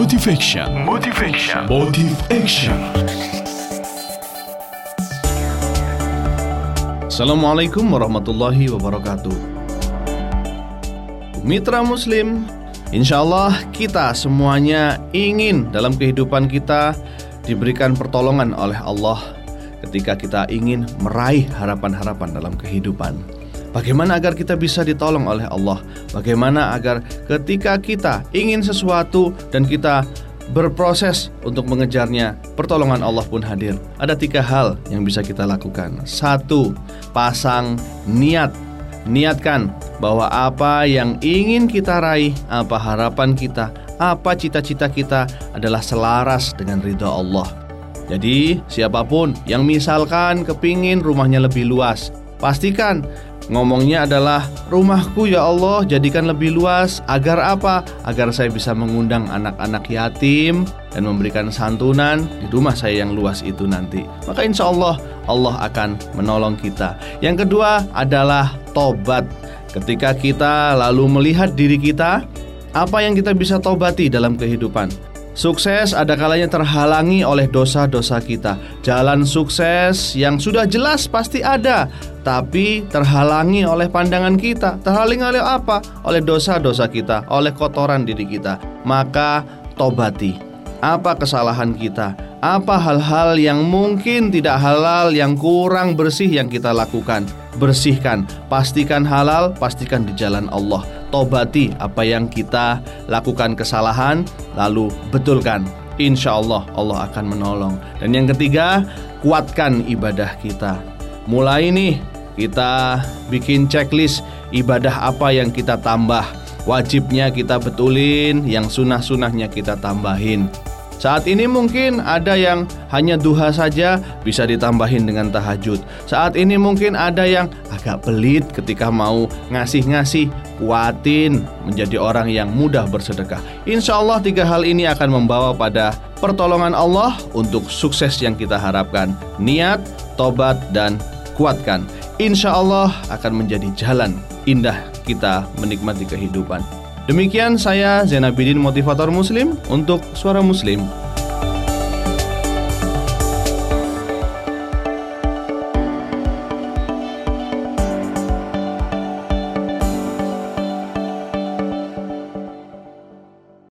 Motivation. Motivation. Motive Action. Assalamualaikum warahmatullahi wabarakatuh Mitra Muslim Insya Allah kita semuanya ingin dalam kehidupan kita diberikan pertolongan oleh Allah ketika kita ingin meraih harapan-harapan dalam kehidupan. Bagaimana agar kita bisa ditolong oleh Allah? Bagaimana agar ketika kita ingin sesuatu dan kita berproses untuk mengejarnya, pertolongan Allah pun hadir. Ada tiga hal yang bisa kita lakukan. Satu, pasang niat. Niatkan bahwa apa yang ingin kita raih, apa harapan kita, apa cita-cita kita adalah selaras dengan ridha Allah. Jadi, siapa pun yang misalkan kepingin rumahnya lebih luas, pastikan Ngomongnya adalah rumahku ya Allah jadikan lebih luas agar apa? Agar saya bisa mengundang anak-anak yatim dan memberikan santunan di rumah saya yang luas itu nanti. Maka insya Allah Allah akan menolong kita. Yang kedua adalah tobat. Ketika kita lalu melihat diri kita, apa yang kita bisa tobati dalam kehidupan? Sukses ada kalanya terhalangi oleh dosa-dosa kita. Jalan sukses yang sudah jelas pasti ada, tapi terhalangi oleh pandangan kita. Terhalangi oleh apa? Oleh dosa-dosa kita, oleh kotoran diri kita. Maka tobati. Apa kesalahan kita? Apa hal-hal yang mungkin tidak halal, yang kurang bersih yang kita lakukan? Bersihkan, pastikan halal, pastikan di jalan Allah tobati apa yang kita lakukan kesalahan, lalu betulkan. Insya Allah Allah akan menolong. Dan yang ketiga, kuatkan ibadah kita. Mulai nih kita bikin checklist ibadah apa yang kita tambah. Wajibnya kita betulin, yang sunah-sunahnya kita tambahin. Saat ini mungkin ada yang hanya duha saja bisa ditambahin dengan tahajud. Saat ini mungkin ada yang agak pelit ketika mau ngasih-ngasih, kuatin menjadi orang yang mudah bersedekah. Insya Allah tiga hal ini akan membawa pada pertolongan Allah untuk sukses yang kita harapkan. Niat, tobat, dan kuatkan. Insya Allah akan menjadi jalan indah kita menikmati kehidupan. Demikian saya Zainabidin Motivator Muslim untuk Suara Muslim